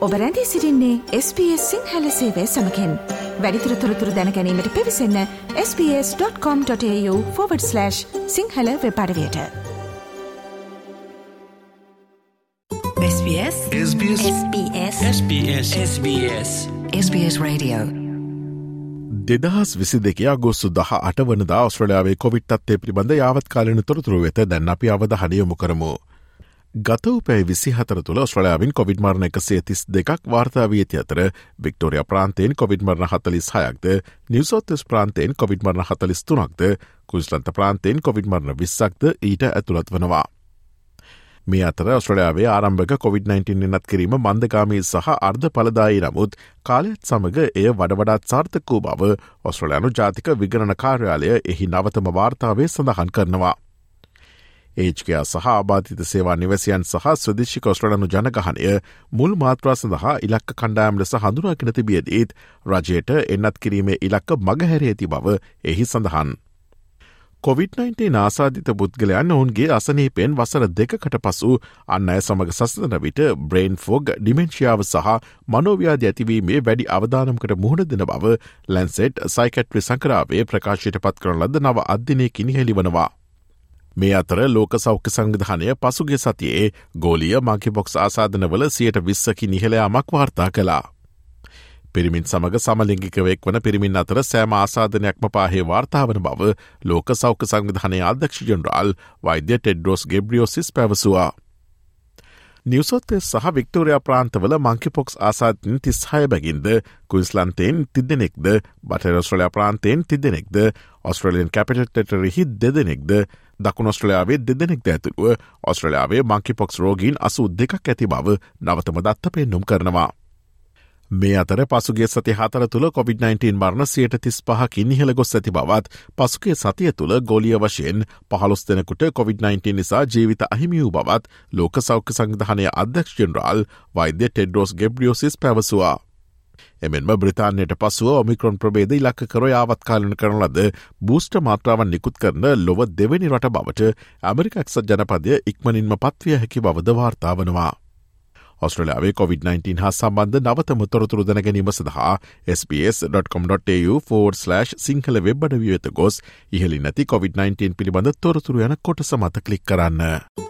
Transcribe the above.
ඔබ රැඳී සිරින්නේ SBS සිංහල සේවය සමකෙන්. වැඩිතුර තොරතුර දැනැනීමට පිවිසන්න ps.com.ta/ Sinhala වෙපඩවයට SBS SBS SBS SBS SBS SBS Radio. දෙදහස් විසි දෙක අගොස්සු දහ අට වනදා ඔස්ට්‍රලයාාවේ කොවිට්ත්තේ පිබඳ යාවත්කාලන තොරතුරු වෙත දැන් අපි අවද හනයොමු කරමු. ගත උපැයි විසි හතර තුළ ස්ට්‍රලයාාවින් කොවිඩ් මරණ එකසේ තිස් දෙකක් වාර්තාාවී ඇති අතර වික්ටෝරිය ප්‍රාන්තයෙන් කොවිඩ් මරණ හතලිස් හයක්ද නිවසෝත්තස් ප්‍රාන්තයෙන් කොවිඩ් මරණ හතලිස් තුනක්ද කුස්ලන්ත ප්‍රාන්තයෙන් කොවිඩ් මරණ විස්සක්ද ඊට ඇතුළත් වනවා. මේ අතර ඔස්ට්‍රලයාාවේ ආරම්භක COොVID-19 නත් කිරීම මන්දකාමී සහ අර්ධ පලදායි නමුත් කාලයත් සමඟ එය වඩවඩාත් සාර්ථක වූ බව ඔස්ට්‍රලයානු ජාතික විගණන කාර්යාලය එහි නවතම වාර්තාවේ සඳහන් කරනවා. ඒජකයා සහ ආබාධිත සේවා නිවසියන් සහ ස්වදිශි කොස්ට්‍රලනු ජනගහනය මුල් මාත්‍රා සඳහා ඉලක්ක කණ්ඩායම් ලෙස හඳුනාගෙන තිබියදීත් රජයට එන්නත් කිරීමේ ඉලක්ක මගහැර ඇති බව එහි සඳහන්. COොVID-19 ආසාධිත පුද්ගලයන් ඔවුන්ගේ අසනීපෙන් වසර දෙකට පසු අන්න අය සමඟ සසඳන විට බ්‍රේන් ෆෝග ඩිමෙන්ශියාව සහ මනෝව්‍යාධ ඇතිවීමේ වැඩි අවධානම්කට මුහුණ දෙන බව ලැන්සෙට් සයිකට්‍රි සංකරාවේ ප්‍රකාශයට පත් කරන ලද නව අධ්‍යනය කිනිහෙලි වනවා. මේ අතර ලෝක සෞඛ්‍ය සංවිධානය පසුගේ සතියේ ගෝලිය මංකිබොක්ස් ආසාධනවල සියට විස්සකි නිහලයාමක් වාර්තා කලා. පිරිමින් සමඟ සමලිංගිකවෙක් වන පිරිමින් අතර සෑම ආසාධනයක්ම පාහේ වාර්තාාවන බව ලෝක සෞඛ්‍ය සංවිධානය අධ්‍යක්ෂ ජනරාල් වෛද්‍ය ටෙඩ්රෝස් ගෙබ්‍රියෝසිස් පැවසවා. නිවසොත්තේ සහ වික්ටෝරයා ප්‍රාන්තවල මංකිපොක්ස් ආසාධන තිස්හය බැගින්ද කුයිස්ලන්තයෙන් තිදෙනෙක්ද බටරස්ට්‍රලයා ප්‍රාන්තයෙන් තිදෙනෙක්ද ඔස්ට්‍රලියන් කැපිටල්ටෙටරෙහි දෙදෙනෙක්ද දකුණොස්ට්‍රලයාාවේ දෙදෙනෙක් ඇතුළුව ඔස්ට්‍රලයාාවේ මංකිපොක්ස් රෝගීන් අසු දෙකක් ඇති බව නවතම දත්ත පෙන්නුම් කරනවා. මේ අතර පසුගේ සති හතර තුළ COොVID-19 මරණ සියට තිස් පහකින් ඉහළ ගොස් ඇති බවත් පසුගේ සතිය තුළ ගෝලිය වශයෙන් පහලොස් දෙනකුට COොVID-19 නිසා ජීවිත අහිමි වූ බවත් ලෝක සෞඛ්‍ය සංවිධානය අධ්‍යක්ෂ ජෙනරාල් වෛද්‍ය ටෙඩ්රෝස් ගෙබ්‍රියෝසිස් පැවසවා. එමෙන්ම බ්‍රතාානයට පසුව ඔමිකරොන් ප්‍රබේද ඉලක්ක කර යාවත්කාලන කරන ලද බූෂ්ට මාත්‍රාවන් නිකුත් කරන ලොව දෙවැනි රට බවට ඇමරිකක්සත් ජනපදය ඉක්මනින්ම පත්විය හැකි බවද වාර්තාාවනවා. ඔස්ට්‍රලයාාවේ COොVID-19 හා සම්බන්ධ නවතම තොරතුරු දැනගැනීම සඳහා SBS.com.tu4/ සිංහල වෙබ්බඩ වියත ගොස් ඉහලි නැති COොVID-19 පිළිබඳ තොරතුරු යන කොට සමත කලික් කරන්න.